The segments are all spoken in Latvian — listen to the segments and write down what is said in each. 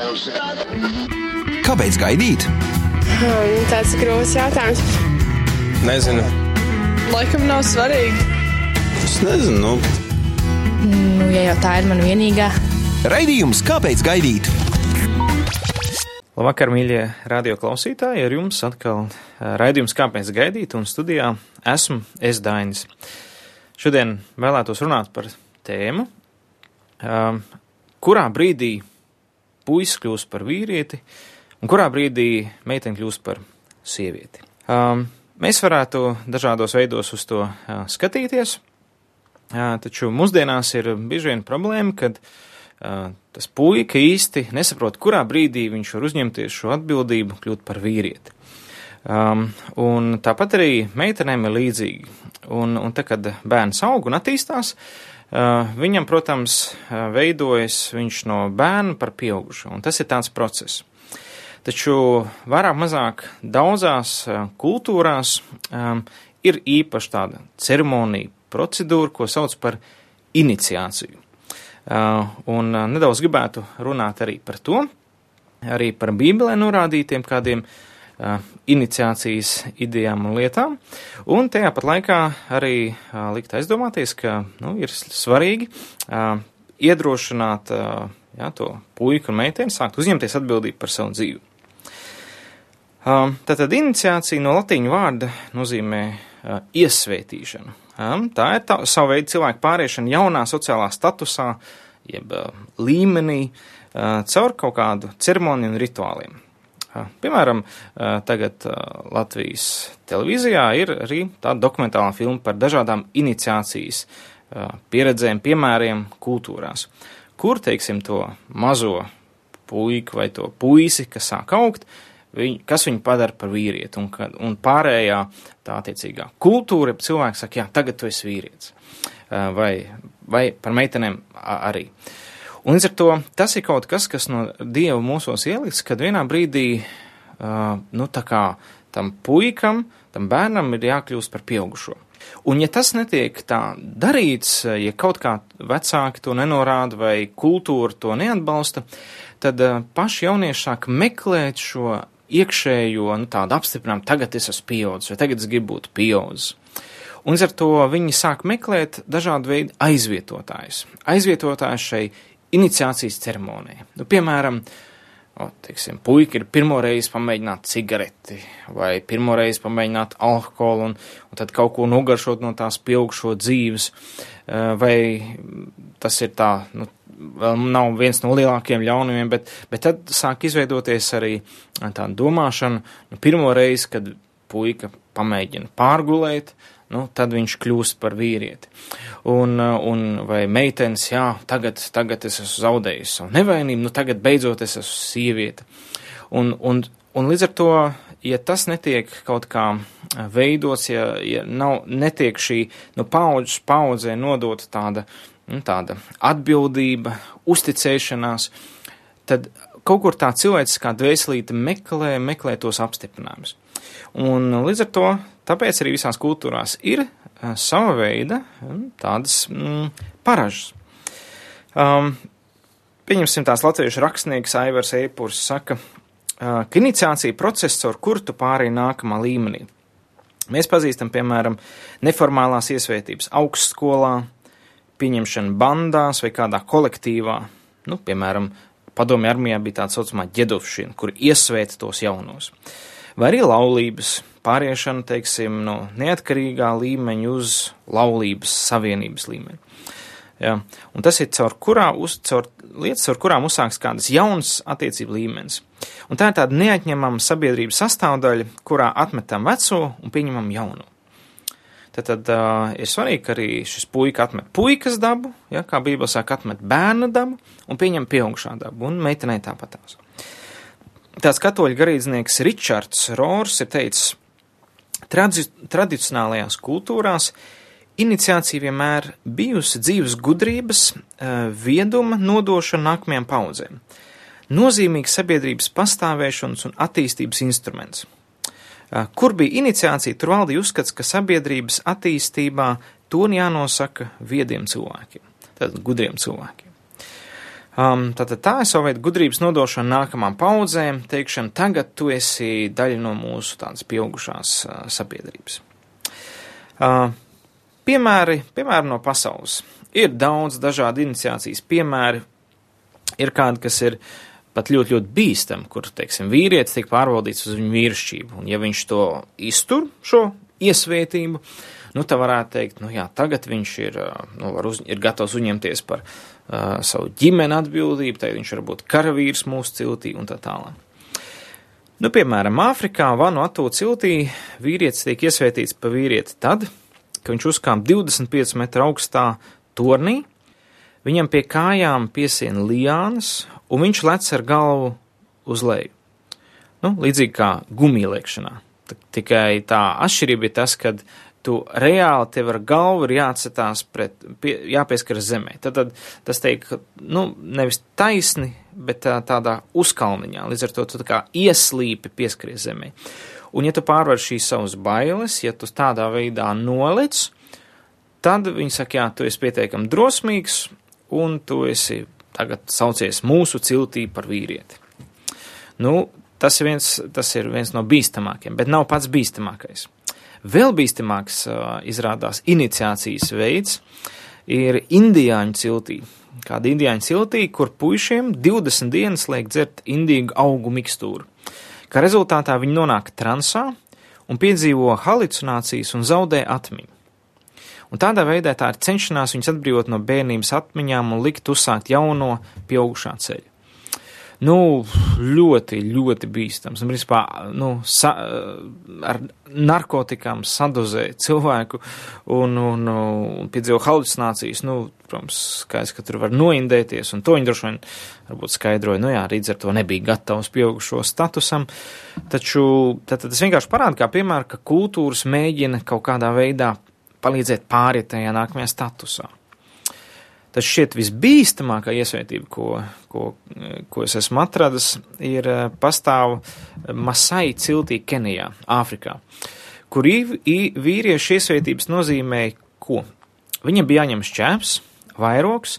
Kāpēc gaidīt? Hmm, tāds grūts jautājums. Nezinu. Laikam nav svarīgi. Es nezinu. Nu. Nu, ja jau tā ir mana vienīgā. Raidījums Kāpēc gaidīt? Labvakar, mīļie radio klausītāji! Ar jums atkal raidījums Kāpēc gaidīt? Un studijā esmu es Dainis. Šodien vēlētos runāt par tēmu, kurā brīdī puisis kļūst par vīrieti un kurā brīdī meitene kļūst par sievieti. Um, mēs varētu dažādos veidos uz to uh, skatīties, uh, taču mūsdienās ir bieži vien problēma, kad uh, tas puika īsti nesaprot, kurā brīdī viņš var uzņemties šo atbildību kļūt par vīrieti. Um, un tāpat arī meitenēm ir līdzīgi. Un, un tad, kad bērns aug un attīstās, uh, viņam, protams, uh, veidojas viņš no bērna par pieaugušo, un tas ir tāds process. Taču vairāk mazāk daudzās uh, kultūrās um, ir īpaši tāda ceremonija, procedūra, ko sauc par iniciāciju. Uh, un nedaudz gribētu runāt arī par to, arī par Bībelē norādītiem kādiem Uh, iniciācijas idejām un lietām, un tajā pat laikā arī likt aizdomāties, ka nu, ir svarīgi iedrošināt jā, to puiku un meiteni sākt uzņemties atbildību par savu dzīvi. Tātad iniciācija no latīņu vārda nozīmē iesvētīšanu. Tā ir tā, savu veidu cilvēku pāriešana jaunā sociālā statusā, jeb līmenī, caur kaut kādu ceremoniju un rituāliem. Piemēram, tagad Latvijas televīzijā ir arī tāda dokumentālā filma par dažādām iniciācijas pieredzēm, piemēriem kultūrās, kur, teiksim, to mazo puiku vai to puisi, kas sāk augt, viņ, kas viņu padara par vīrieti, un, un pārējā tā attiecīgā kultūra, cilvēks saka, jā, tagad tu esi vīrietis, vai, vai par meitenēm arī. Uh, Un līdz ar to tas ir kaut kas, kas no Dieva mūsos ieliks, kad vienā brīdī, uh, nu tā kā tam puikam, tam bērnam ir jākļūst par pieaugušo. Un ja tas netiek tā darīts, ja kaut kā vecāki to nenorāda vai kultūra to neatbalsta, tad uh, paši jaunieši sāk meklēt šo iekšējo, nu tādu apstiprinājumu, tagad es esmu pieaudzis, vai tagad es gribu būt pieaudzis. Un ar to viņi sāk meklēt dažādu veidu aizvietotājus. Aizvietotājus šai iniciācijas ceremonija. Nu, piemēram, o, teiksim, puika ir pirmo reizi pamēģināt cigareti vai pirmo reizi pamēģināt alkoholu un, un tad kaut ko nogaršot no tās pieaugšo dzīves, vai tas ir tā, nu, vēl nav viens no lielākiem ļaunumiem, bet, bet tad sāk izveidoties arī tā domāšana, nu, pirmo reizi, kad puika pamēģina pārgulēt, nu, tad viņš kļūst par vīrieti. Un, un vai meitenes, jā, tagad, tagad es esmu zaudējis savu nevainību, nu tagad beidzot es esmu sieviete. Un, un, un līdz ar to, ja tas netiek kaut kā veidots, ja, ja nav, netiek šī nu, paudzes paudzē nodota tāda, nu, tāda atbildība, uzticēšanās, tad kaut kur tā cilvēciskā dvēselīte meklē, meklē tos apstiprinājumus. Un līdz ar to Tāpēc arī visās kultūrās ir uh, sava veida um, tādas mm, paražas. Um, pieņemsim tās latviešu rakstnieks Aivars Eipurs saka, uh, ka iniciācija process, caur kuru tu pārēji nākamā līmenī. Mēs pazīstam, piemēram, neformālās iesvētības augstskolā, pieņemšanu bandās vai kādā kolektīvā. Nu, piemēram, padomju armijā bija tāda saucamā ģedovšana, kur iesvēta tos jaunos. Vai arī laulības, pāriešana, teiksim, no neatkarīgā līmeņa uz laulības savienības līmeni. Ja, un tas ir caur, kurā, uz, caur lietas, caur kurām uzsāks kādas jaunas attiecību līmenis. Un tā ir tāda neatņemama sabiedrības sastāvdaļa, kurā atmetam veco un pieņemam jaunu. Tad, tad uh, ir svarīgi, ka arī šis puika atmet puikas dabu, ja, kā Bībelē saka, atmet bērna dabu un pieņem pieaugušā dabu, un meitenei tāpatās. Tāds katoļu garīdznieks Ričards Rors ir teicis, Tradi tradicionālajās kultūrās iniciācija vienmēr bijusi dzīves gudrības, eh, vieduma nodošana nākamajām paudzēm. Nozīmīgs sabiedrības pastāvēšanas un attīstības instruments. Kur bija iniciācija, tur valdīja uzskats, ka sabiedrības attīstībā to jānosaka viediem cilvēkiem, tad gudriem cilvēkiem. Um, tātad tā ir sava veida gudrības nodošana nākamām paudzēm, teikšana, tagad tu esi daļa no mūsu tādas pieaugušās uh, sabiedrības. Uh, piemēri, piemēri no pasaules. Ir daudz dažādu iniciācijas piemēri, ir kādi, kas ir pat ļoti, ļoti bīstami, kur, teiksim, vīrietis tiek pārvaldīts uz viņu vīrišķību, un ja viņš to iztur, šo iesvētību, nu, tā varētu teikt, nu jā, tagad viņš ir, nu, uz, ir gatavs uzņemties par uh, savu ģimeni atbildību, tad viņš var būt karavīrs mūsu ciltī un tā tālāk. Nu, piemēram, Āfrikā Vanuatu ciltī vīrietis tiek iesvētīts pa vīrieti tad, ka viņš uzkāp 25 metru augstā tornī, viņam pie kājām piesien liānas, un viņš lec ar galvu uz leju. Nu, līdzīgi kā gumijliekšanā. Tikai tā atšķirība ir tas, ka tu reāli tev ar galvu ir jāatsetās pret, pie, jāpieskaras zemē. Tad, tad tas teik, nu, nevis taisni, bet tā, tādā uzkalniņā. Līdz ar to tu tā kā ieslīpi pieskaries zemē. Un ja tu pārvar šīs savas bailes, ja tu tādā veidā noliec, tad viņi saka, jā, tu esi pietiekami drosmīgs, un tu esi tagad saucies mūsu ciltī par vīrieti. Nu, tas ir viens, tas ir viens no bīstamākiem, bet nav pats bīstamākais. Vēl bīstamāks uh, izrādās iniciācijas veids ir indiāņu ciltī. Kāda indiāņu ciltī, kur puišiem 20 dienas liek dzert indīgu augu mikstūru. Kā rezultātā viņi nonāk transā un piedzīvo halucinācijas un zaudē atmiņu. Un tādā veidā tā ir cenšanās viņus atbrīvot no bērnības atmiņām un likt uzsākt jauno pieaugušā ceļu. Nu, ļoti, ļoti bīstams. Un, principā, nu, sa, ar narkotikām sadozē cilvēku un, un, un piedzīvo halucinācijas. Nu, protams, skaidrs, ka tur var noindēties, un to viņi droši vien varbūt skaidroja. Nu jā, līdz ar to nebija gatavs pieaugušo statusam. Taču tad, tad tas vienkārši parāda, kā piemēram, ka kultūras mēģina kaut kādā veidā palīdzēt pāriet tajā nākamajā statusā. Tas šķiet visbīstamākā iesvētība, ko, ko, ko es esmu atradis, ir pastāv Masai ciltī Kenijā, Āfrikā, kur vīriešu iesvētības nozīmēja ko? Viņam bija jāņem šķēps, vairoks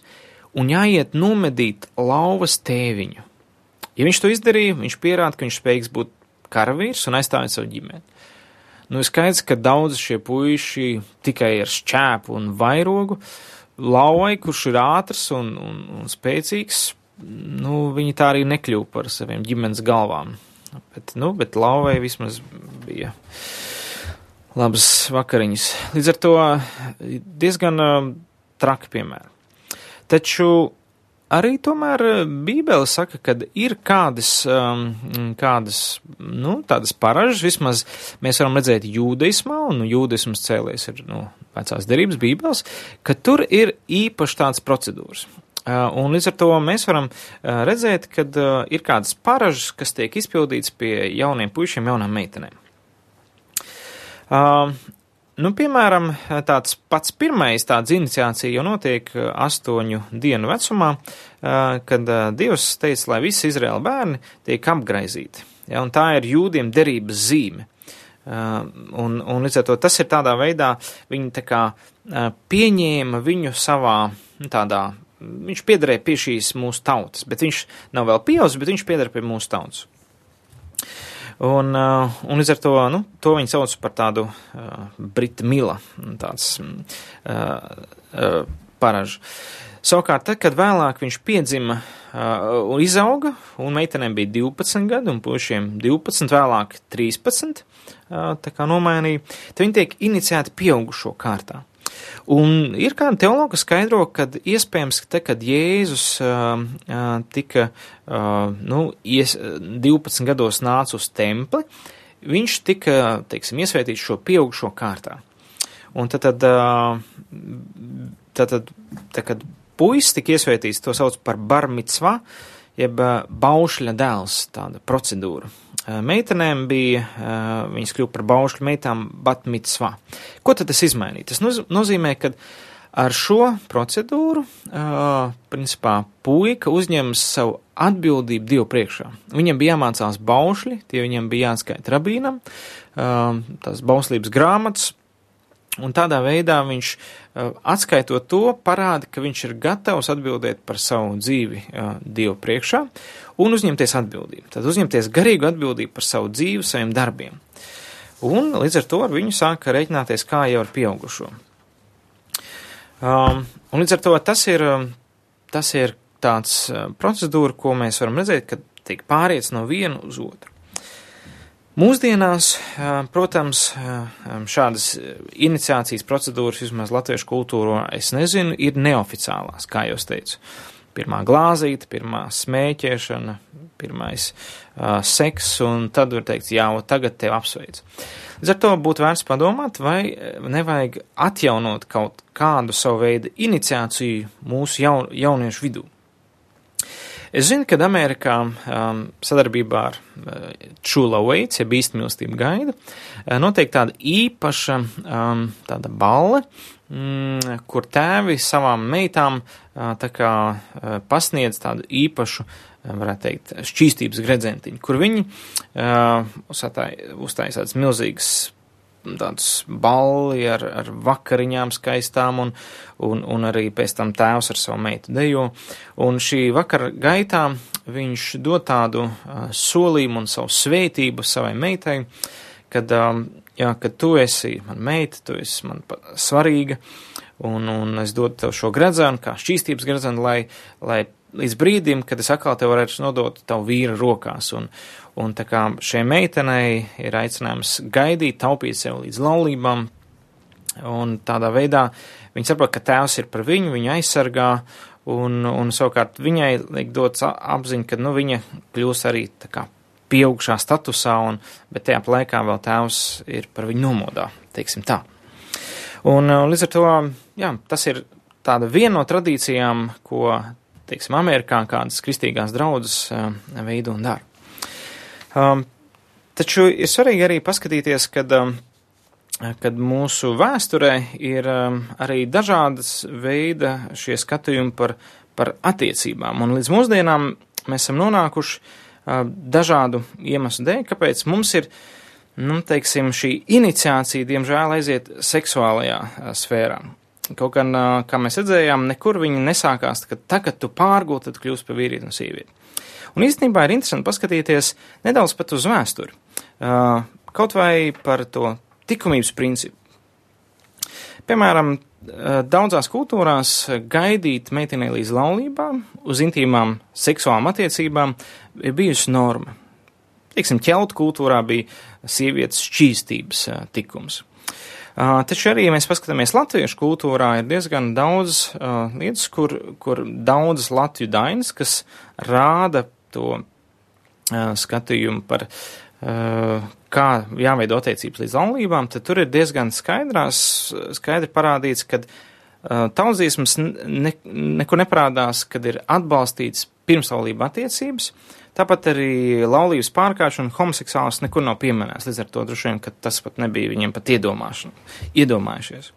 un jāiet nomedīt lauvas tēviņu. Ja viņš to izdarīja, viņš pierāda, ka viņš spējīgs būt karavīrs un aizstāvēt savu ģimeni. Nu, skaidrs, ka daudz šie puiši tikai ar šķēpu un vairogu, lauvai, kurš ir ātrs un, un, un spēcīgs, nu, viņi tā arī nekļuva par saviem ģimenes galvām. Bet, nu, bet lauvai vismaz bija labas vakariņas. Līdz ar to diezgan uh, traki piemēri. Taču arī tomēr eh, Bībele saka, ka ir kādas, um, kādas nu, tādas paražas, vismaz mēs varam redzēt jūdaismā, un jūdaismas cēlies ir nu, vecās derības Bībeles, ka tur ir īpaši tādas procedūras. Uh, un līdz ar to mēs varam uh, redzēt, ka ir kādas paražas, kas tiek izpildītas pie jauniem puišiem, jaunām meitenēm. Nu, piemēram, tāds pats pirmais tāds iniciācija jau notiek uh, astoņu dienu vecumā, uh, kad uh, Dievs teica, lai visi Izraēla bērni tiek apgraizīti. Ja, un tā ir jūdiem derības zīme. Un, un līdz ar to tas ir tādā veidā, viņi tā kā pieņēma viņu savā nu, tādā, viņš piederēja pie šīs mūsu tautas, bet viņš nav vēl pieaudzis, bet viņš pieder pie mūsu tautas. Un, uh, un līdz ar to, nu, to viņi sauc par tādu uh, Brita Mila, tāds uh, uh, paražu. Savukārt, tad, kad vēlāk viņš piedzima uh, un izauga, un meitenēm bija 12 gadi, un pušiem 12, vēlāk 13, uh, tā kā nomainīja, tad viņi tiek iniciēti pieaugušo kārtā. Un ir kāda teologa skaidro, ka iespējams, ka te, kad Jēzus uh, uh, tika uh, nu, ies, 12 gados nāca uz templi, viņš tika, teiksim, iesvētīts šo pieaugušo kārtā. Un tad, tad, uh, tad, tad, tad kad puisis tika iesvētīts, to sauc par barmicvā, jeb baušļa dēls, tāda procedūra. Meitenēm bija, viņas kļuva par baušļu meitām batmitsvā. Ko tad tas izmainīja? Tas nozīmē, ka ar šo procedūru, principā, puika uzņemas savu atbildību Dievu priekšā. Viņam bija jāmācās baušļi, tie viņam bija jāatskaita rabīnam, tās bauslības grāmatas, Un tādā veidā viņš, atskaitot to, parāda, ka viņš ir gatavs atbildēt par savu dzīvi Dievu priekšā un uzņemties atbildību. Tad uzņemties garīgu atbildību par savu dzīvi, saviem darbiem. Un līdz ar to ar viņu sāka reiķināties kā jau ar pieaugušo. Um, un līdz ar to tas ir, tas ir tāds procedūra, ko mēs varam redzēt, kad tiek pāriets no viena uz otru. Mūsdienās, protams, šādas iniciācijas procedūras, vismaz latviešu kultūrā, es nezinu, ir neoficiālās, kā jau teicu. Pirmā glāzīta, pirmā smēķēšana, pirmais uh, seks, un tad var teikt, jā, tagad tev apsveic. Līdz ar to būtu vērts padomāt, vai nevajag atjaunot kaut kādu savu veidu iniciāciju mūsu jaun, jauniešu vidū. Es zinu, ka Amerikā um, sadarbībā ar uh, Čula Waits, ja bīstamīlstība gaida, uh, notiek tāda īpaša um, tāda balle, mm, kur tēvi savām meitām uh, tā kā uh, pasniedz tādu īpašu, uh, varētu teikt, šķīstības gredzentiņu, kur viņi uh, uzstājas tādas milzīgas tāds balli ar, ar vakariņām skaistām, un, un, un arī pēc tam tēvs ar savu meitu dejo. Un šī vakara gaitā viņš dod tādu solījumu un savu svētību savai meitai, kad, jā, kad tu esi man meita, tu esi man svarīga, un, un es dodu tev šo gredzenu, kā šķīstības gredzenu, lai, lai līdz brīdim, kad es atkal te varētu nodot tavu vīra rokās. Un, un tā kā šai meitenei ir aicinājums gaidīt, taupīt sev līdz laulībām, un tādā veidā viņa saprot, ka tēvs ir par viņu, viņu aizsargā, un, un savukārt viņai liek dots apziņa, ka, nu, viņa kļūs arī tā kā pieaugšā statusā, un, bet tajā laikā vēl tēvs ir par viņu nomodā, teiksim tā. Un līdz ar to, jā, tas ir tāda viena no tradīcijām, ko teiksim, Amerikā kādas kristīgās draudzes uh, veidu un dara. Um, taču ir svarīgi arī paskatīties, kad, um, kad mūsu vēsturē ir um, arī dažādas veida šie skatījumi par, par attiecībām, un līdz mūsdienām mēs esam nonākuši uh, dažādu iemeslu dēļ, kāpēc mums ir, nu, teiksim, šī iniciācija, diemžēl, aiziet seksuālajā uh, sfērā. Kaut gan, kā mēs redzējām, nekur viņi nesākās, ka tagad tu pārgūti, tad kļūst par vīrieti un sievieti. Un īstenībā ir interesanti paskatīties nedaudz pat uz vēsturi. Kaut vai par to likumības principu. Piemēram, daudzās kultūrās gaidīt meitenei līdz laulībām, uz intīmām seksuālām attiecībām ir bijusi norma. Teiksim, ķeltu kultūrā bija sievietes šķīstības tikums. Taču arī, ja mēs paskatāmies latviešu kultūrā, ir diezgan daudz uh, lietas, kur, kur daudzas latviešu dainas, kas rāda to skatījumu par kā jāveido attiecības līdz laulībām, tad tur ir diezgan skaidrās, skaidri parādīts, ka tautsdziesmas ne, nekur neparādās, kad ir atbalstīts pirmslaulība attiecības, Tāpat arī laulības pārkāpšana homoseksuāls nekur nav pieminēts, līdz ar to droši vien, ka tas pat nebija viņiem pat iedomājušies.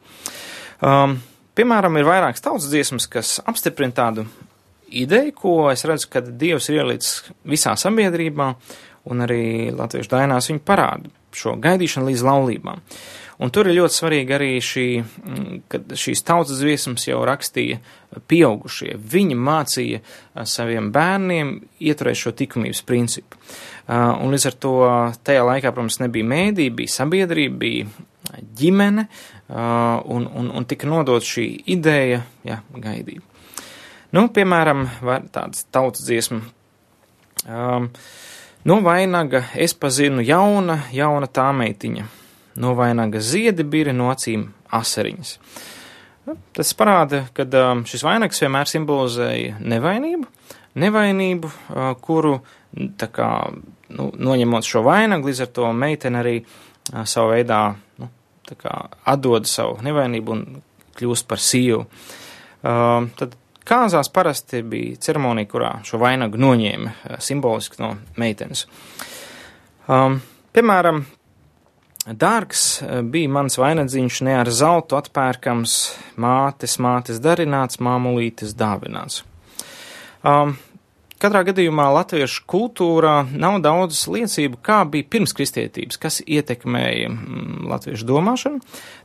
Um, piemēram, ir vairākas tautas dziesmas, kas apstiprina tādu ideju, ko es redzu, ka Dievs ir ielicis visā sabiedrībā, un arī latviešu dainās viņi parāda šo gaidīšanu līdz laulībām. Un tur ir ļoti svarīgi arī šī, mm, kad šīs tautas dziesmas jau rakstīja pieaugušie. Viņi mācīja saviem bērniem ieturēt šo likumības principu. Un līdz ar to tajā laikā, protams, nebija mēdī, bija sabiedrība, bija ģimene, un, un, un tika nodot šī ideja, jā, gaidība. Nu, piemēram, tādas tautas dziesma. Um, no vainaga es pazinu jauna, jauna tā meitiņa no vainaga ziedi biri no acīm asariņas. Nu, tas parāda, ka um, šis vainags vienmēr simbolizēja nevainību, nevainību, uh, kuru, kā, nu, noņemot šo vainagu, līdz ar to meitene arī uh, savu veidā, nu, kā, atdod savu nevainību un kļūst par sīvu. Uh, tad kāzās parasti bija ceremonija, kurā šo vainagu noņēma uh, simboliski no meitenes. Um, piemēram, Dārgs eh, bija mans vainagdziņš ne ar zeltu atpērkams, mātes, mātes darināts, māmulītes dāvināts. Um, katrā gadījumā latviešu kultūrā nav daudz liecību, kā bija pirms kristietības, kas ietekmēja mm, latviešu domāšanu,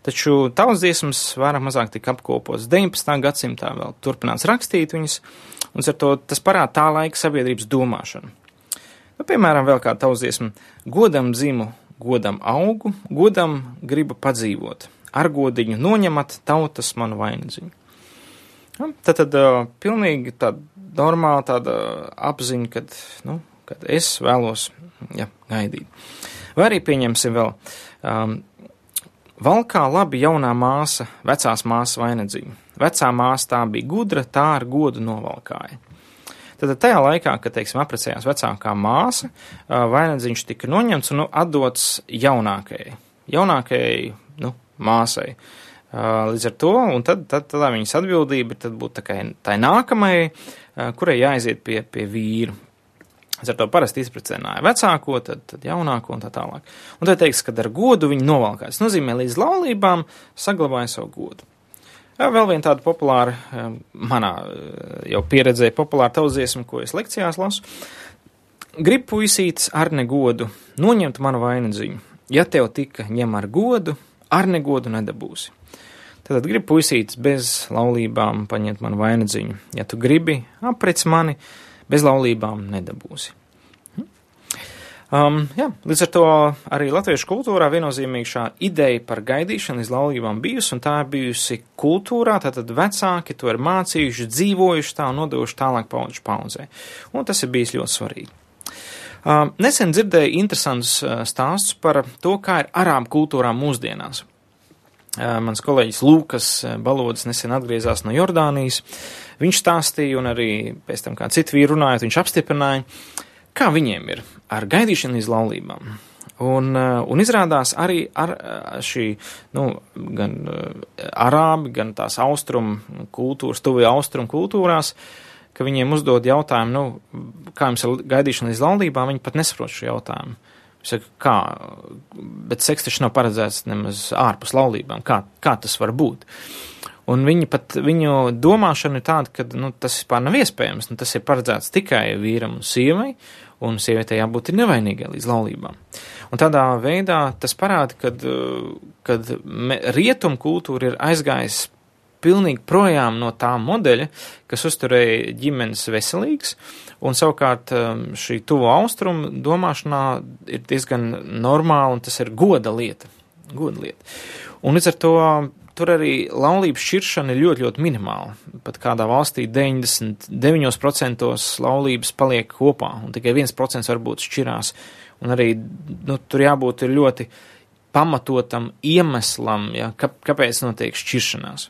taču tautas dziesmas vairāk mazāk tika apkopotas 19. gadsimtā, vēl turpināts rakstīt viņas, un ar to tas parāda tā laika sabiedrības domāšanu. Nu, piemēram, vēl kā tautas dziesma - godam dzimu, godam augu, godam gribu padzīvot, ar godiņu noņemat tautas manu vainziņu. Nu, tad, tad pilnīgi tāda normāla tāda apziņa, kad, nu, kad es vēlos ja, gaidīt. Vai arī pieņemsim vēl, um, valkā labi jaunā māsa, vecās māsas vainedzību. Vecā māsa tā bija gudra, tā ar godu novalkāja. Tad tajā laikā, kad, teiksim, aprecējās vecākā māsa, uh, vainagdziņš tika noņemts un nu, atdots jaunākajai, jaunākajai, nu, māsai. Uh, Līdz ar to, un tad, tad, tad viņas atbildība tad būtu tā, tā nākamajai, kurai jāaiziet pie, pie vīra. Līdz ar to parasti izprecināja vecāko, tad, tad jaunāko un tā tālāk. Un tad teiks, ka ar godu viņi novalkās. Tas nozīmē, līdz laulībām saglabāja savu godu. Vēl viena tāda populāra, manā jau pieredzē, populāra tautsdziesma, ko es lekcijās lasu. Grib puisītis ar negodu, noņemt manu vainagdziņu. Ja tev tika ņem ar godu, ar negodu nedabūsi. Tad gribi puisītis bez laulībām paņemt manu vainagdziņu. Ja tu gribi aprec mani, bez laulībām nedabūsi. Hm? Um, jā, līdz ar to arī latviešu kultūrā viennozīmīgi šā ideja par gaidīšanu līdz laulībām bijusi, un tā ir bijusi kultūrā, tātad vecāki to ir mācījuši, dzīvojuši tā un nodevuši tālāk paudžu paudzē. Un tas ir bijis ļoti svarīgi. Uh, nesen dzirdēju interesantus uh, stāstus par to, kā ir arābu kultūrā mūsdienās. Mans kolēģis Lūkas Balodis nesen atgriezās no Jordānijas. Viņš stāstīja, un arī pēc tam kā citi vīri runājot, viņš apstiprināja, kā viņiem ir ar gaidīšanu līdz laulībām. Un, un izrādās arī ar šī, nu, gan arābi, gan tās austrumu kultūras, tuvie austrumu kultūrās, ka viņiem uzdod jautājumu, nu, kā jums ir gaidīšana līdz laulībām, viņi pat nesaprot šo jautājumu. Saka, kā, bet seks taču nav paredzēts nemaz ārpus laulībām. Kā, kā tas var būt? Un viņi pat, viņu domāšana ir tāda, ka nu, tas vispār nav iespējams. Nu, tas ir paredzēts tikai vīram un sievai, un sievietei jābūt nevainīgai līdz laulībām. Un tādā veidā tas parāda, kad rietumu kultūra ir aizgājis pilnīgi projām no tā modeļa, kas uzturēja ģimenes veselīgs, un savukārt um, šī tuvo austrumu domāšanā ir diezgan normāla, un tas ir goda lieta. Goda lieta. Un līdz ar to tur arī laulības šķiršana ir ļoti, ļoti minimāla. Pat kādā valstī 99% laulības paliek kopā, un tikai 1% varbūt šķirās. Un arī nu, tur jābūt ļoti pamatotam iemeslam, ja, kāpēc notiek šķiršanās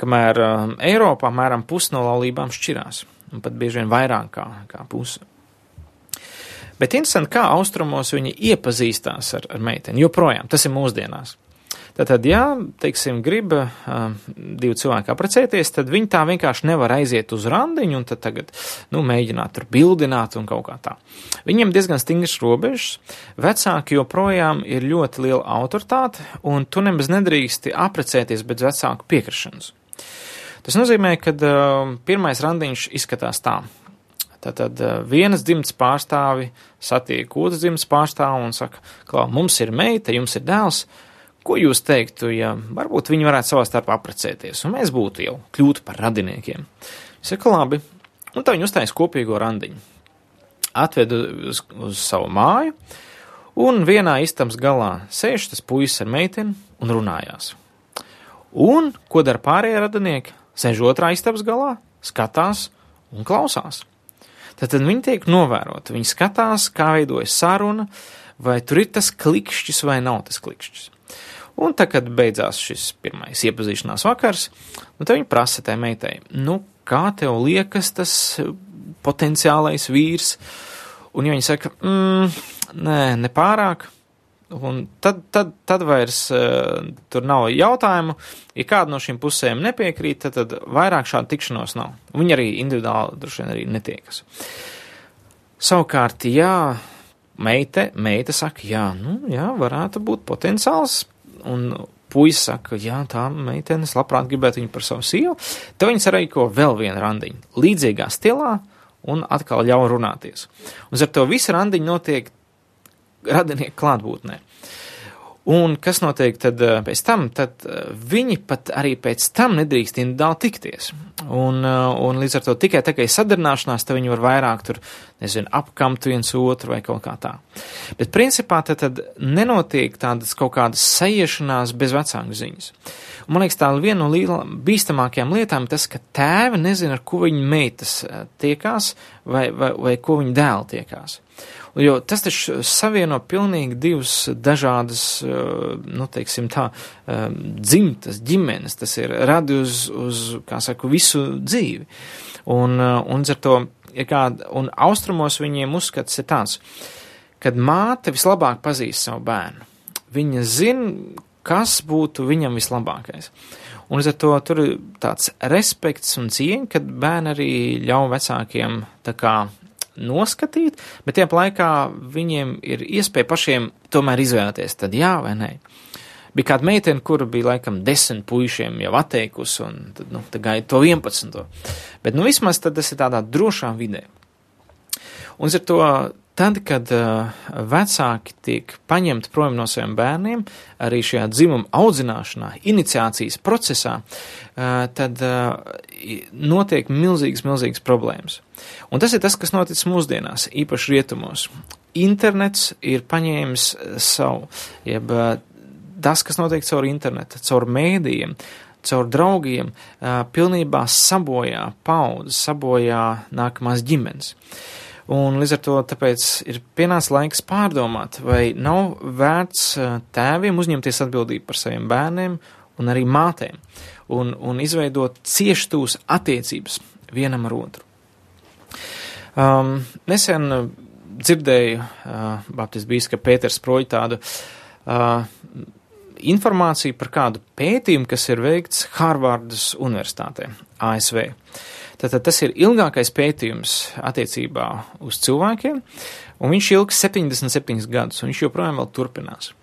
kamēr um, Eiropā apmēram pusi no laulībām šķirās, un pat bieži vien vairāk kā, kā puse. Bet interesanti, kā austrumos viņi iepazīstās ar, ar meiteni, joprojām tas ir mūsdienās. Tātad, ja, teiksim, grib uh, divi cilvēki aprecēties, tad viņi tā vienkārši nevar aiziet uz randiņu un tad tagad, nu, mēģināt tur bildināt un kaut kā tā. Viņiem diezgan stingrs robežas, vecāki joprojām ir ļoti liela autoritāte, un tu nemaz nedrīksti aprecēties bez vecāku piekrišanas. Tas nozīmē, ka uh, pirmais randiņš izskatās tā. Tātad uh, vienas dzimtas pārstāvi satiek otras dzimtas pārstāvu un saka, ka mums ir meita, jums ir dēls. Ko jūs teiktu, ja varbūt viņi varētu savā starpā apprecēties, un mēs būtu jau kļūtu par radiniekiem? Es saku, labi, un tā viņi uztais kopīgo randiņu. Atvedu uz, uz savu māju, un vienā istabas galā sēž tas puisis ar meiteni un runājās. Un ko dara pārējie radinieki? Sēž otrā istabas galā, skatās un klausās. Tad, tad viņi tiek novēroti, viņi skatās, kā veidojas saruna, vai tur ir tas klikšķis vai nav tas klikšķis. Un tad, kad beidzās šis pirmais iepazīšanās vakars, nu, tad viņi prasa tai meitai, nu, kā tev liekas tas potenciālais vīrs? Un ja viņi saka, mm, nē, nepārāk, Un tad, tad, tad vairs uh, tur nav jautājumu. Ja kāda no šīm pusēm nepiekrīt, tad, tad vairāk šādu tikšanos nav. Viņi arī individuāli droši vien arī netiekas. Savukārt, jā, meite, meite saka, jā, nu, jā, varētu būt potenciāls, un puisis saka, jā, tā meitenes labprāt gribētu viņu par savu sievu, tad viņas arī ko vēl vienu randiņu, līdzīgā stilā, un atkal ļauj runāties. Un ar to visu randiņu notiek radinieku klātbūtnē. Un kas notiek tad eh, pēc tam? Tad eh, viņi pat arī pēc tam nedrīkst individuāli tikties. Un, eh, un līdz ar to tikai tā kā ir sadarināšanās, tad viņi var vairāk tur, nezinu, apkamt viens otru vai kaut kā tā. Bet principā tad, tad nenotiek tādas kaut kādas sajiešanās bez vecāku ziņas. Un, man liekas, tā viena no liela, bīstamākajām lietām ir tas, ka tēvi nezina, ar ko viņa meitas tiekās vai, vai, vai ko viņa dēli tiekās. Jo tas taču savieno pilnīgi divas dažādas, eh, nu, teiksim tā, eh, dzimtas, ģimenes. Tas ir radi uz, uz kā saku, visu dzīvi. Un, eh, un ar to, ja kāda, un austrumos viņiem uzskats ir tāds, kad māte vislabāk pazīst savu bērnu. Viņa zina, kas būtu viņam vislabākais. Un līdz ar to tur ir tāds respekts un cieņa, kad bērni arī ļauj vecākiem tā kā noskatīt, bet tiem laikā viņiem ir iespēja pašiem tomēr izvēlēties, tad jā vai nē. Bija kāda meitene, kura bija laikam desmit puišiem jau atteikusi, un tad, nu, tad gaida to 11. Bet, nu, vismaz tas ir tādā drošā vidē. Un ar to Tad, kad uh, vecāki tiek paņemti prom no saviem bērniem, arī šajā dzimuma audzināšanā, iniciācijas procesā, uh, tad uh, notiek milzīgas, milzīgas problēmas. Un tas ir tas, kas noticis mūsdienās, īpaši rietumos. Internets ir paņēmis savu, jeb tas, kas notiek caur internetu, caur mēdījiem, caur draugiem, pilnībā sabojā paudzes, sabojā nākamās ģimenes. Un līdz ar to ir pienācis laiks pārdomāt, vai nav vērts eh, tēviem uzņemties atbildību par saviem bērniem un arī mātēm un, un izveidot cieštūs attiecības vienam ar otru. Um, nesen dzirdēju uh, Baptistu bīskapu Pēters Proļu tādu uh, informāciju par kādu pētījumu, kas ir veikts Hārvardas Universitātē, ASV. Uh, Tātad tas ir ilgākais pētījums attiecībā uz cilvēkiem, un viņš ilgs 77 gadus, un viņš joprojām vēl turpinās.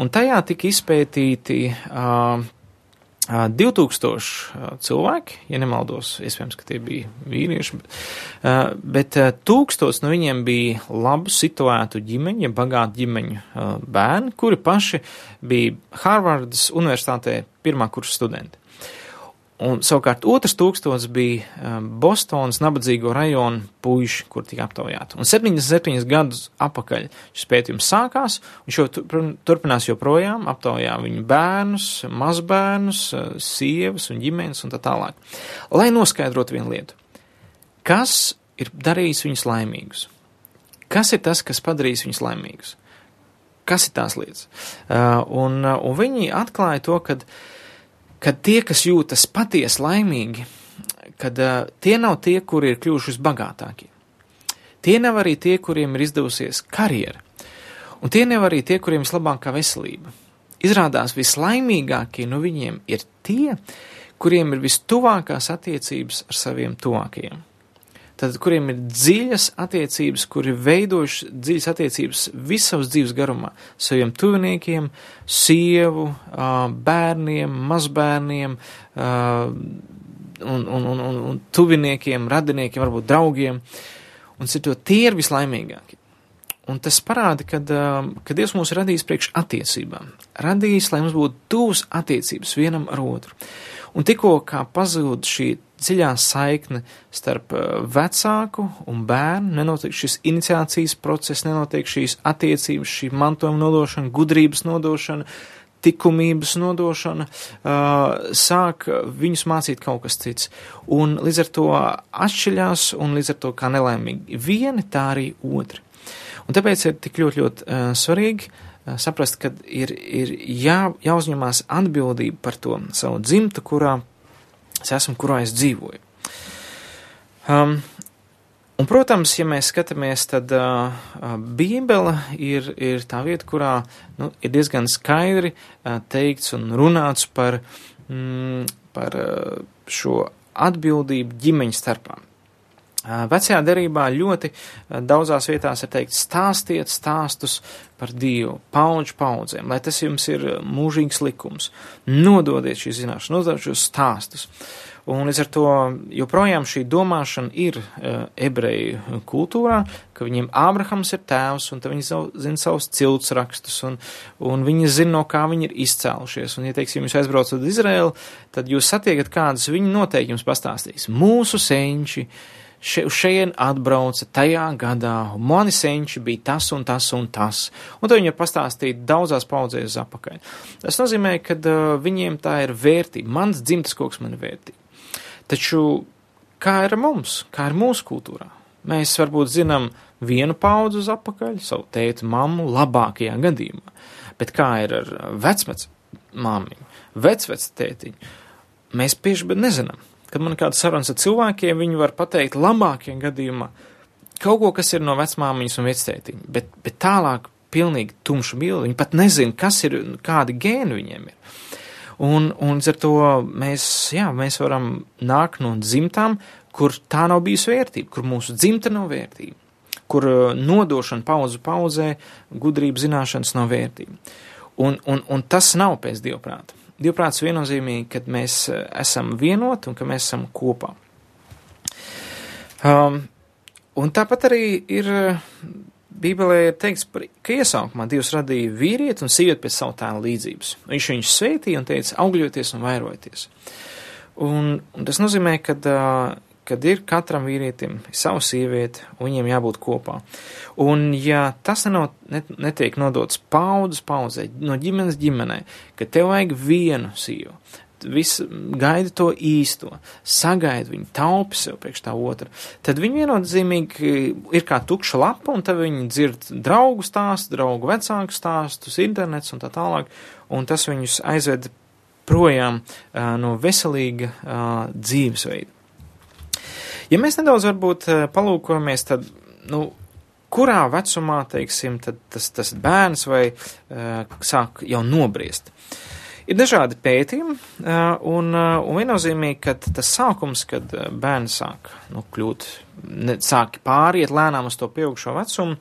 Un tajā tika izpētīti uh, 2000 cilvēki, ja nemaldos, iespējams, ka tie bija vīrieši, bet tūkstots no viņiem bija labu situētu ģimeņu, ja bagātu ģimeņu bērni, kuri paši bija Harvardas universitātē pirmā kursa studenti. Un savukārt otrs tūkstots bija um, Bostonas nabadzīgo rajonu puiši, kur tika aptaujāti. Un 77 gadus apakaļ šis pētījums sākās, un šo turpinās joprojām, aptaujā viņu bērnus, mazbērnus, uh, sievas un ģimenes un tā tālāk. Lai noskaidrotu vienu lietu. Kas ir darījis viņus laimīgus? Kas ir tas, kas padarīs viņus laimīgus? Kas ir tās lietas? Uh, un, uh, un viņi atklāja to, ka uh, kad tie, kas jūtas patiesi laimīgi, kad uh, tie nav tie, kuri ir kļuvuši bagātākie. Tie nav arī tie, kuriem ir izdevusies karjera, un tie nav arī tie, kuriem ir vislabākā veselība. Izrādās vislaimīgākie no viņiem ir tie, kuriem ir vistuvākās attiecības ar saviem tuvākajiem tad, kuriem ir dziļas attiecības, kuri veidojuši dziļas attiecības visavas dzīves garumā, saviem tuviniekiem, sievu, bērniem, mazbērniem, un, un, un, un, un tuviniekiem, radiniekiem, varbūt draugiem, un citu, tie ir vislaimīgākie. Un tas parāda, ka Dievs mūs radījis priekš attiecībām. Radījis, lai mums būtu tuvas attiecības vienam ar otru. Un tikko kā pazūd šī dziļā saikne starp uh, vecāku un bērnu, nenotiek šis iniciācijas process, nenotiek šīs attiecības, šī mantojuma nodošana, gudrības nodošana, likumības nodošana, uh, sāk viņus mācīt kaut kas cits. Un līdz ar to atšķiļās un līdz ar to kā nelaimīgi vieni, tā arī otri. Un tāpēc ir tik ļoti, ļoti uh, svarīgi saprast, ka ir, ir jā, jāuzņemās atbildība par to savu dzimtu, kurā es esmu, kurā es dzīvoju. Um, un, protams, ja mēs skatāmies, tad uh, Bībele ir, ir tā vieta, kurā nu, ir diezgan skaidri uh, teikts un runāts par, mm, par uh, šo atbildību ģimeņu starpā. Vecajā derībā ļoti daudzās vietās ir teikt, stāstiet stāstus par Dievu, paudžu paudzēm, lai tas jums ir mūžīgs likums. Nododiet šīs zināšanas, nododiet šos stāstus. Un līdz ar to joprojām šī domāšana ir uh, ebreju kultūrā, ka viņiem Ābrahams ir tēvs, un viņi zina savus cilts rakstus, un, un viņi zina, no kā viņi ir izcēlušies. Un, ja, teiksim, jūs aizbraucat uz Izraelu, tad jūs satiekat kādus, viņi noteikti jums pastāstīs. Mūsu senči še, uz šejien atbrauca tajā gadā, un mani senči bija tas un tas un tas. Un to viņi var pastāstīt daudzās paudzēs apakaļ. Tas nozīmē, ka uh, viņiem tā ir vērtība. Mans dzimtas koks man ir vērtība. Taču kā ir mums, kā ir mūsu kultūrā? Mēs varbūt zinām vienu paudzu uz apakaļ, savu tēti, mammu, labākajā gadījumā, bet kā ir ar vecmec māmiņu, vecvec tētiņu, mēs bieži nezinām. Kad man kāda sarunas ar cilvēkiem, viņi var pateikt labākajā gadījumā kaut ko, kas ir no vecmāmiņas un vectētiņa, bet, bet tālāk pilnīgi tumša bilde, viņi pat nezina, kas ir, kādi gēni viņiem ir. Un, un ar to mēs, jā, mēs varam nākt no dzimtām, kur tā nav bijusi vērtība, kur mūsu dzimta nav vērtība, kur uh, nodošana pauzu pauzē, gudrība zināšanas nav vērtība. Un, un, un tas nav pēc dievprāta. Dievprāts viennozīmīgi, kad mēs uh, esam vienoti un ka mēs esam kopā. Um, un tāpat arī ir Bībelē ir teikts, ka iesākumā Dievs radīja vīrieti un sievieti pēc savu tēla līdzības. Viņš viņus sveitīja un teica, augļoties un vairojieties. Un, un tas nozīmē, ka, kad ir katram vīrietim savu sievieti, un viņiem jābūt kopā. Un ja tas nenot, net, netiek nodots paudzes paudzē, no ģimenes ģimenē, ka tev vajag vienu sievu, viss gaida to īsto, sagaida viņu, taupi sev priekš tā otra, tad viņi viennozīmīgi ir kā tukša lapa, un tad viņi dzird draugu stāstu, draugu vecāku stāstus, internets un tā tālāk, un tas viņus aizved projām uh, no veselīga uh, dzīvesveida. Ja mēs nedaudz varbūt uh, palūkojamies, tad, nu, kurā vecumā, teiksim, tad tas, tas bērns vai uh, sāk jau nobriest. Uh, Ir dažādi pētījumi, un, un viennozīmīgi, ka tas sākums, kad bērns sāk nu, kļūt, ne, sāk pāriet lēnām uz to pieaugšo vecumu,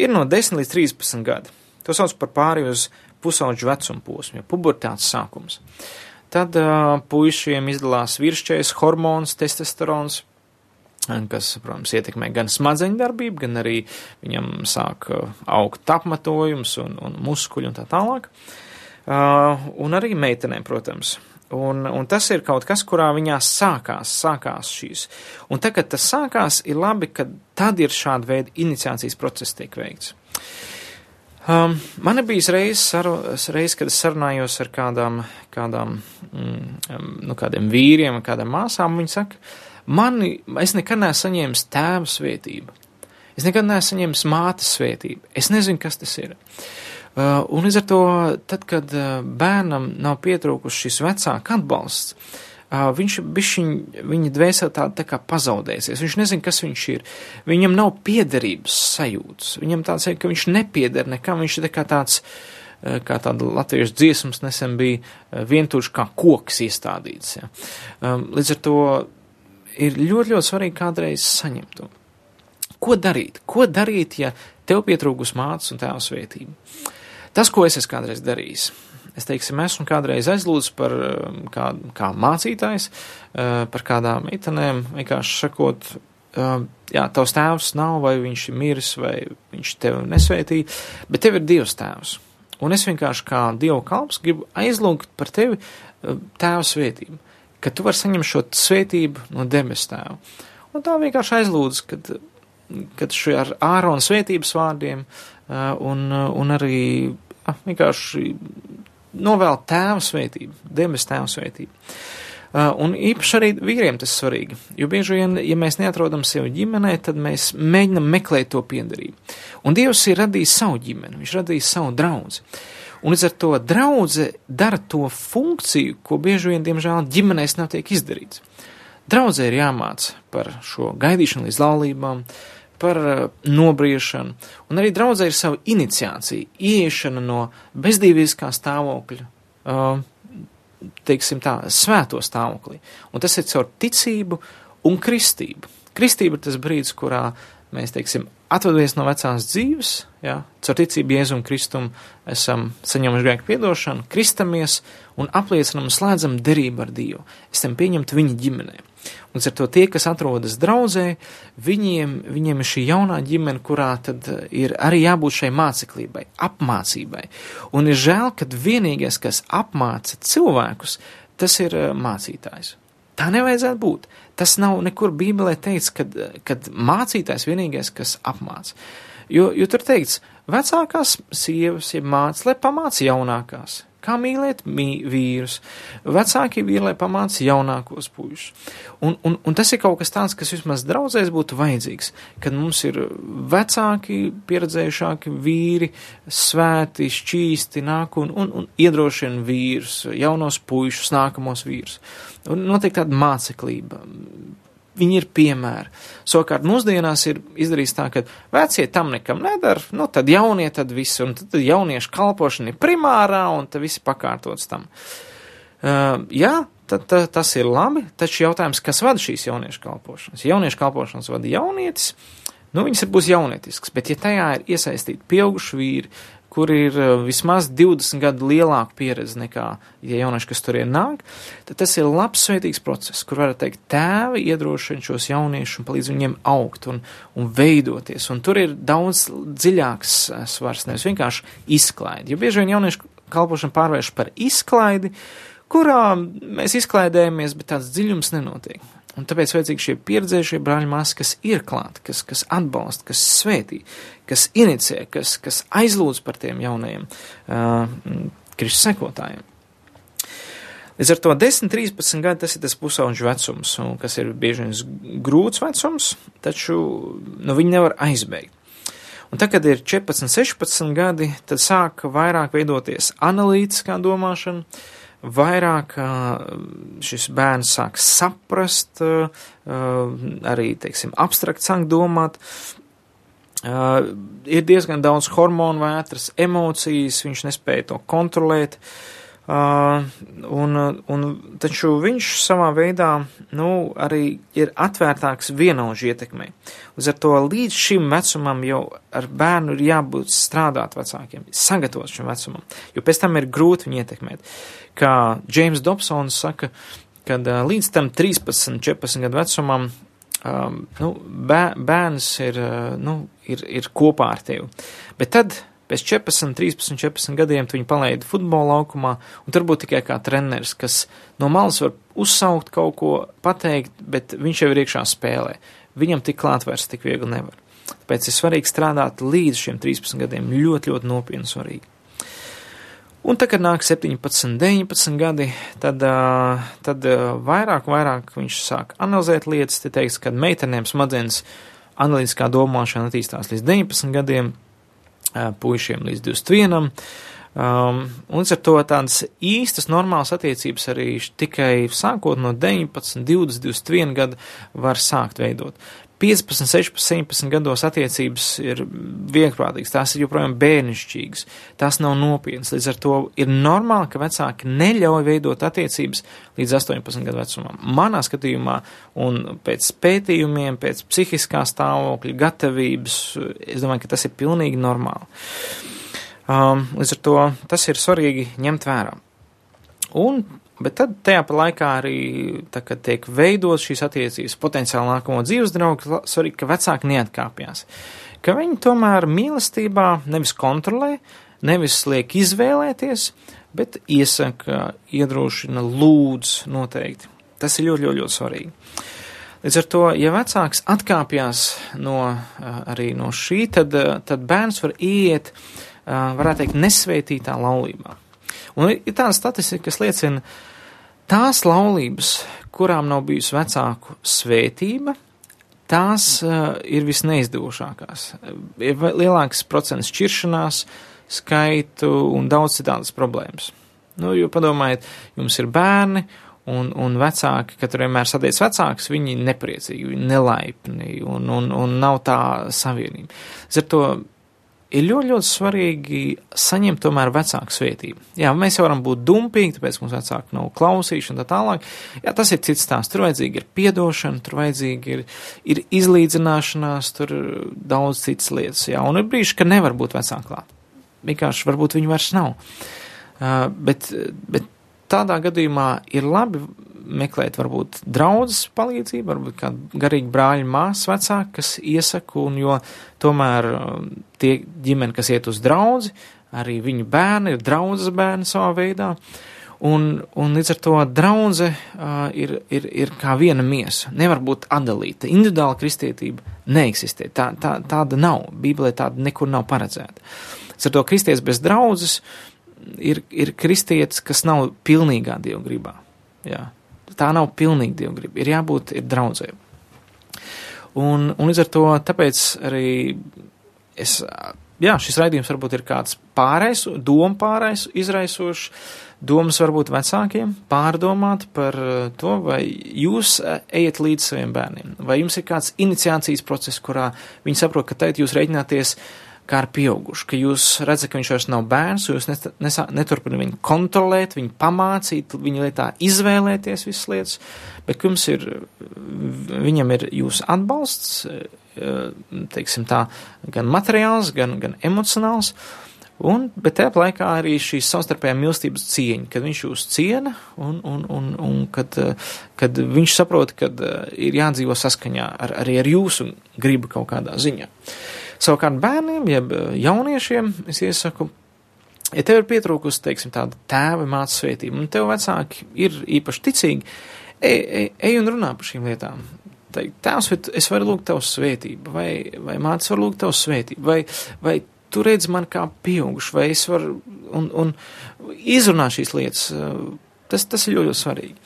ir no 10 līdz 13 gadi. To sauc par pāri uz pusauģu vecumu posmu, ja pubertātes sākums. Tad uh, puišiem izdalās virsčais hormons, testosterons, kas, protams, ietekmē gan smadzeņu darbību, gan arī viņam sāk augt apmetojums un, un muskuļi un tā tālāk. Uh, Uh, un arī meitenēm, protams. Un, un tas ir kaut kas, kurā viņās sākās, sākās šīs. Un tagad tas sākās, ir labi, ka tad ir šāda veida iniciācijas process tiek veikts. Um, man ir bijis reizes, reiz, kad es sarunājos ar kādām, kādām, mm, nu, kādiem vīriem, kādām māsām, viņi saka, mani, es nekad neesmu saņēmis tēva svētību. Es nekad neesmu saņēmis mātes svētību. Es nezinu, kas tas ir. Uh, un līdz ar to, tad, kad uh, bērnam nav pietrūkus šis vecāka atbalsts, uh, viņš bišķiņ, viņa dvēseli tā, tā kā pazaudēsies, viņš nezin, kas viņš ir, viņam nav piederības sajūtas, viņam tāds ir, ka viņš nepieder nekam, viņš ir tā kā tāds, kā tāda latviešu dziesmas nesen bija vientuši kā koks iestādīts. Ja. Um, līdz ar to ir ļoti, ļoti svarīgi kādreiz saņemt to. Ko darīt? Ko darīt, ja tev pietrūkus mātes un tēva svētība? Tas, ko es esmu kādreiz darījis, es teiksim, esmu kādreiz aizlūdzis par um, kā, kā mācītājs, uh, par kādām meitenēm, vienkārši sakot, um, jā, tavs tēvs nav, vai viņš ir miris, vai viņš tevi nesvētīja, bet tev ir Dievs tēvs. Un es vienkārši kā Dieva kalps gribu aizlūgt par tevi uh, tēva svētību, ka tu vari saņemt šo svētību no debes tēva. Un tā vienkārši aizlūdz, kad, kad šī ar ārona svētības vārdiem un, un arī Ah, vienkārši novēl tēva svētību, debes tēva svētību. Un īpaši arī vīriem tas svarīgi, jo bieži vien, ja mēs neatrodam sevi ģimenē, tad mēs mēģinam meklēt to piederību. Un Dievs ir radījis savu ģimeni, viņš radījis savu draudzi. Un līdz ar to draudze dara to funkciju, ko bieži vien, diemžēl, ģimenēs nav tiek izdarīts. Draudzē ir jāmāc par šo gaidīšanu līdz laulībām, par uh, nobriešanu, un arī draudzē ir sava iniciācija, ieiešana no bezdīviskā stāvokļa, uh, teiksim tā, svēto stāvoklī. Un tas ir caur ticību un kristību. Kristība ir tas brīdis, kurā mēs, teiksim, atvadamies no vecās dzīves, jā, caur ticību Jēzum Kristum esam saņemuši grēku piedošanu, kristamies un apliecinam un slēdzam derību ar Dievu. Esam pieņemti viņa ģimenē. Un ar to tie, kas atrodas draudzē, viņiem, viņiem ir šī jaunā ģimene, kurā tad ir arī jābūt šai māceklībai, apmācībai. Un ir žēl, ka vienīgais, kas apmāca cilvēkus, tas ir mācītājs. Tā nevajadzētu būt. Tas nav nekur Bībelē teikts, kad, kad mācītājs vienīgais, kas apmāca. Jo, jo tur teikts, vecākās sievas, ja māca, lai pamāca jaunākās. Kā mīlēt mī, vīrus, vecāki vīri, lai pamāca jaunākos puišus. Un, un, un tas ir kaut kas tāds, kas vismaz draudzēs būtu vajadzīgs, kad mums ir vecāki, pieredzējušāki vīri, svēti, šķīsti nāk un, un, un iedrošina vīrus, jaunos puišus, nākamos vīrus. Un notiek tāda māceklība. Viņi ir piemēri. Savukārt mūsdienās ir izdarīts tā, ka vecie tam nekam nedara, nu tad jaunie tad viss, un tad jauniešu kalpošana ir primārā, un tad viss pakārtots tam. Uh, jā, tad, tad tas ir labi, taču jautājums, kas vada šīs jauniešu kalpošanas? Jauniešu kalpošanas vada jaunietis, nu viņas ir būs jaunietisks, bet ja tajā ir iesaistīti pieauguši vīri, kur ir eh, vismaz 20 gadu lielāka pieredze nekā ja jaunieši, kas tur ienāk, tad tas ir labs, svētīgs process, kur var teikt, tēvi iedrošina šos jauniešus un palīdz viņiem augt un, un veidoties. Un tur ir daudz dziļāks eh, svars, nevis vienkārši izklaidi. Jo bieži vien jauniešu kalpošana pārvērš par izklaidi, kurā mēs izklaidējamies, bet tāds dziļums nenotiek. Un tāpēc vajadzīgi šie pieredzējušie brāļi māsas, kas ir klāti, kas, kas atbalsta, kas svētī, kas inicē, kas, kas aizlūdz par tiem jaunajiem uh, Kristus sekotājiem. Līdz ar to 10, 13 gadi tas ir tas pusauģu vecums, kas ir bieži vien grūts vecums, taču nu, viņi nevar aizbeigt. Un tad, kad ir 14, 16 gadi, tad sāk vairāk veidoties analītiskā domāšana, vairāk šis bērns sāk saprast, arī, teiksim, abstrakt sāk domāt. Ir diezgan daudz hormonu vētras, emocijas, viņš nespēja to kontrolēt. Uh, Uh, un, un, taču viņš savā veidā nu, arī ir atvērtāks vienaužu ietekmei. Ar to līdz šim vecumam jau ar bērnu ir jābūt strādāt vecākiem, sagatavot šim vecumam, jo pēc tam ir grūti viņu ietekmēt. Kā Džeims Dobsons saka, kad uh, līdz tam 13, 14 gadu vecumam um, nu, bērns ir, uh, nu, ir, ir kopā ar tevi. Bet tad Pēc 14, 13, 14 gadiem viņi palaida futbola laukumā, un tur būtu tikai kā treneris, kas no malas var uzsaukt kaut ko, pateikt, bet viņš jau ir iekšā spēlē. Viņam tik klāt vairs tik viegli nevar. Tāpēc ir svarīgi strādāt līdz šiem 13 gadiem ļoti, ļoti nopietni svarīgi. Un tad, kad nāk 17, 19 gadi, tad, tad vairāk, vairāk viņš sāk analizēt lietas. Te teiks, ka meitenēm smadzenes analītiskā domāšana attīstās līdz 19 gadiem, puišiem līdz 21. Um, un ar to tādas īstas normālas attiecības arī tikai sākot no 19, 20, 21 gada var sākt veidot. 15, 16, 17 gados attiecības ir vienprātīgas, tās ir joprojām bērnišķīgas, tās nav nopietnas. Līdz ar to ir normāli, ka vecāki neļauj veidot attiecības līdz 18 gadu vecumam. Manā skatījumā, un pēc pētījumiem, pēc psihiskā stāvokļa, gatavības, es domāju, ka tas ir pilnīgi normāli. Um, līdz ar to tas ir svarīgi ņemt vērā. Un Bet tad tajā pa laikā arī, tā, kad tiek veidot šīs attiecības potenciāli nākamo dzīves draugu, svarīgi, ka vecāki neatkāpjas. Ka viņi tomēr mīlestībā nevis kontrolē, nevis liek izvēlēties, bet iesaka, iedrošina, lūdz noteikti. Tas ir ļoti, ļoti, ļoti svarīgi. Līdz ar to, ja vecāks atkāpjas no, arī no šī, tad, tad bērns var iet, varētu teikt, nesvētītā laulībā. Un ir tāda statistika, kas liecina, tās laulības, kurām nav bijusi vecāku svētība, tās uh, ir visneizdevušākās. Ir lielāks procents šķiršanās, skaitu un daudz citādas problēmas. Nu, jo padomājiet, jums ir bērni, un, un vecāki, kad vienmēr satiec vecāks, viņi nepriecīgi, viņi nelaipni, un, un, un nav tā savienība. Ar to ir ļoti, ļoti svarīgi saņemt tomēr vecāku svētību. Jā, mēs jau varam būt dumpīgi, tāpēc mums vecāki nav klausīšana un tā tālāk. Jā, tas ir cits stāsts. Tur vajadzīgi ir piedošana, tur vajadzīgi ir, ir izlīdzināšanās, tur daudz citas lietas. Jā, un ir brīži, ka nevar būt vecāki klāt. Vienkārši varbūt viņi vairs nav. Uh, bet, bet tādā gadījumā ir labi meklēt varbūt draudzes palīdzību, varbūt kādu garīgu brāļu māsu vecāku, kas iesaka, un jo tomēr um, tie ģimeni, kas iet uz draudzi, arī viņu bērni ir draudzes bērni savā veidā. Un, un līdz ar to draudze uh, ir, ir, ir kā viena miesa. Nevar būt atdalīta. Individuāla kristietība neeksistē. Tā, tā, tāda nav. Bībelē tāda nekur nav paredzēta. Līdz ar to kristietis bez draudzes ir, ir kristietis, kas nav pilnīgā dievgribā. Jā tā nav pilnīgi dievgrība. Ir jābūt ir draudzēm. Un, un līdz ar to tāpēc arī es, jā, šis raidījums varbūt ir kāds pārējais, doma pārējais, izraisošs, domas varbūt vecākiem pārdomāt par to, vai jūs ejat līdz saviem bērniem, vai jums ir kāds iniciācijas process, kurā viņi saprot, ka tagad jūs reiķināties uh, kā ar pieaugušu, ka jūs redzat, ka viņš vairs nav bērns, jūs neturpināt viņu kontrolēt, viņu pamācīt, viņa lietā izvēlēties visas lietas, bet jums ir, viņam ir jūsu atbalsts, teiksim tā, gan materiāls, gan, gan emocionāls, un, bet tajā laikā arī šīs savstarpējā mīlestības cieņa, kad viņš jūs ciena un, un, un, un kad, kad viņš saprot, kad ir jādzīvo saskaņā ar, arī ar jūsu gribu kaut kādā ziņā. Savukārt bērniem, jeb eh, jauniešiem, es iesaku, ja tev ir pietrūkusi, teiksim, tāda tēva māca svētība, un tev vecāki ir īpaši ticīgi, ej, ej, ej un runā par šīm lietām. Teikt, tēvs, es varu lūgt tev svētību, vai, vai mācis var lūgt tev svētību, vai, vai tu redz man kā pieaugušu, vai es varu, un, un izrunā šīs lietas, tas, tas ir ļoti, ļoti svarīgi.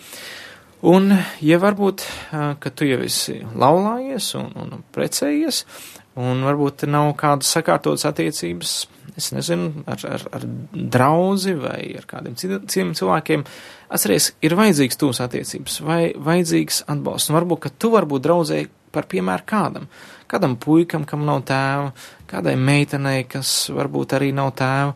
Un, ja varbūt, eh, ka tu jau esi laulājies un, un precējies, Un varbūt nav kādas sakārtotas attiecības, es nezinu, ar, ar, ar draugu vai ar kādiem citiem cilvēkiem. Atcerieties, ir vajadzīgs tūs attiecības vai vajadzīgs atbalsts. Un varbūt, ka tu varbūt draudzēji par piemēru kādam. Kādam puikam, kam nav tēva, kādai meitenei, kas varbūt arī nav tēva.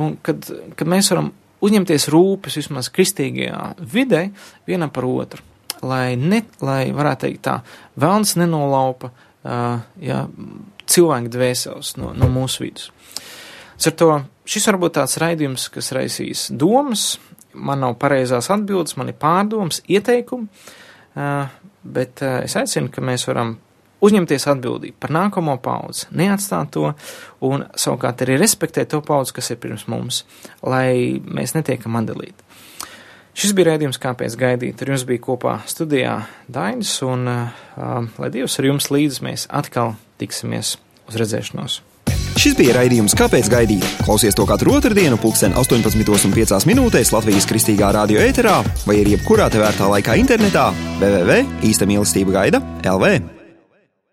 Un kad, kad mēs varam uzņemties rūpes vismaz kristīgajā vidē vienam par otru, lai, ne, lai varētu teikt tā, vēlns nenolaupa jā, cilvēku dvēseles no, no mūsu vidus. Ar to šis varbūt tāds raidījums, kas raisīs domas, man nav pareizās atbildes, man ir pārdomas, ieteikumi, bet es aicinu, ka mēs varam uzņemties atbildību par nākamo paudzi, neatstāt to un savukārt arī respektēt to paudzi, kas ir pirms mums, lai mēs netiekam atdalīti. Šis bija rādījums, kāpēc gaidīt. Ar jums bija kopā studijā Dainis, un uh, lai Dievs ar jums līdzi mēs atkal tiksimies uz redzēšanos. Šis bija raidījums, kāpēc gaidīt. Klausies to katru otrdienu, pulksten 18,5 minūtēs Latvijas kristīgā radio ēterā vai arī jebkurā tevērtā laikā internetā www.īsta mīlestība gaida LV.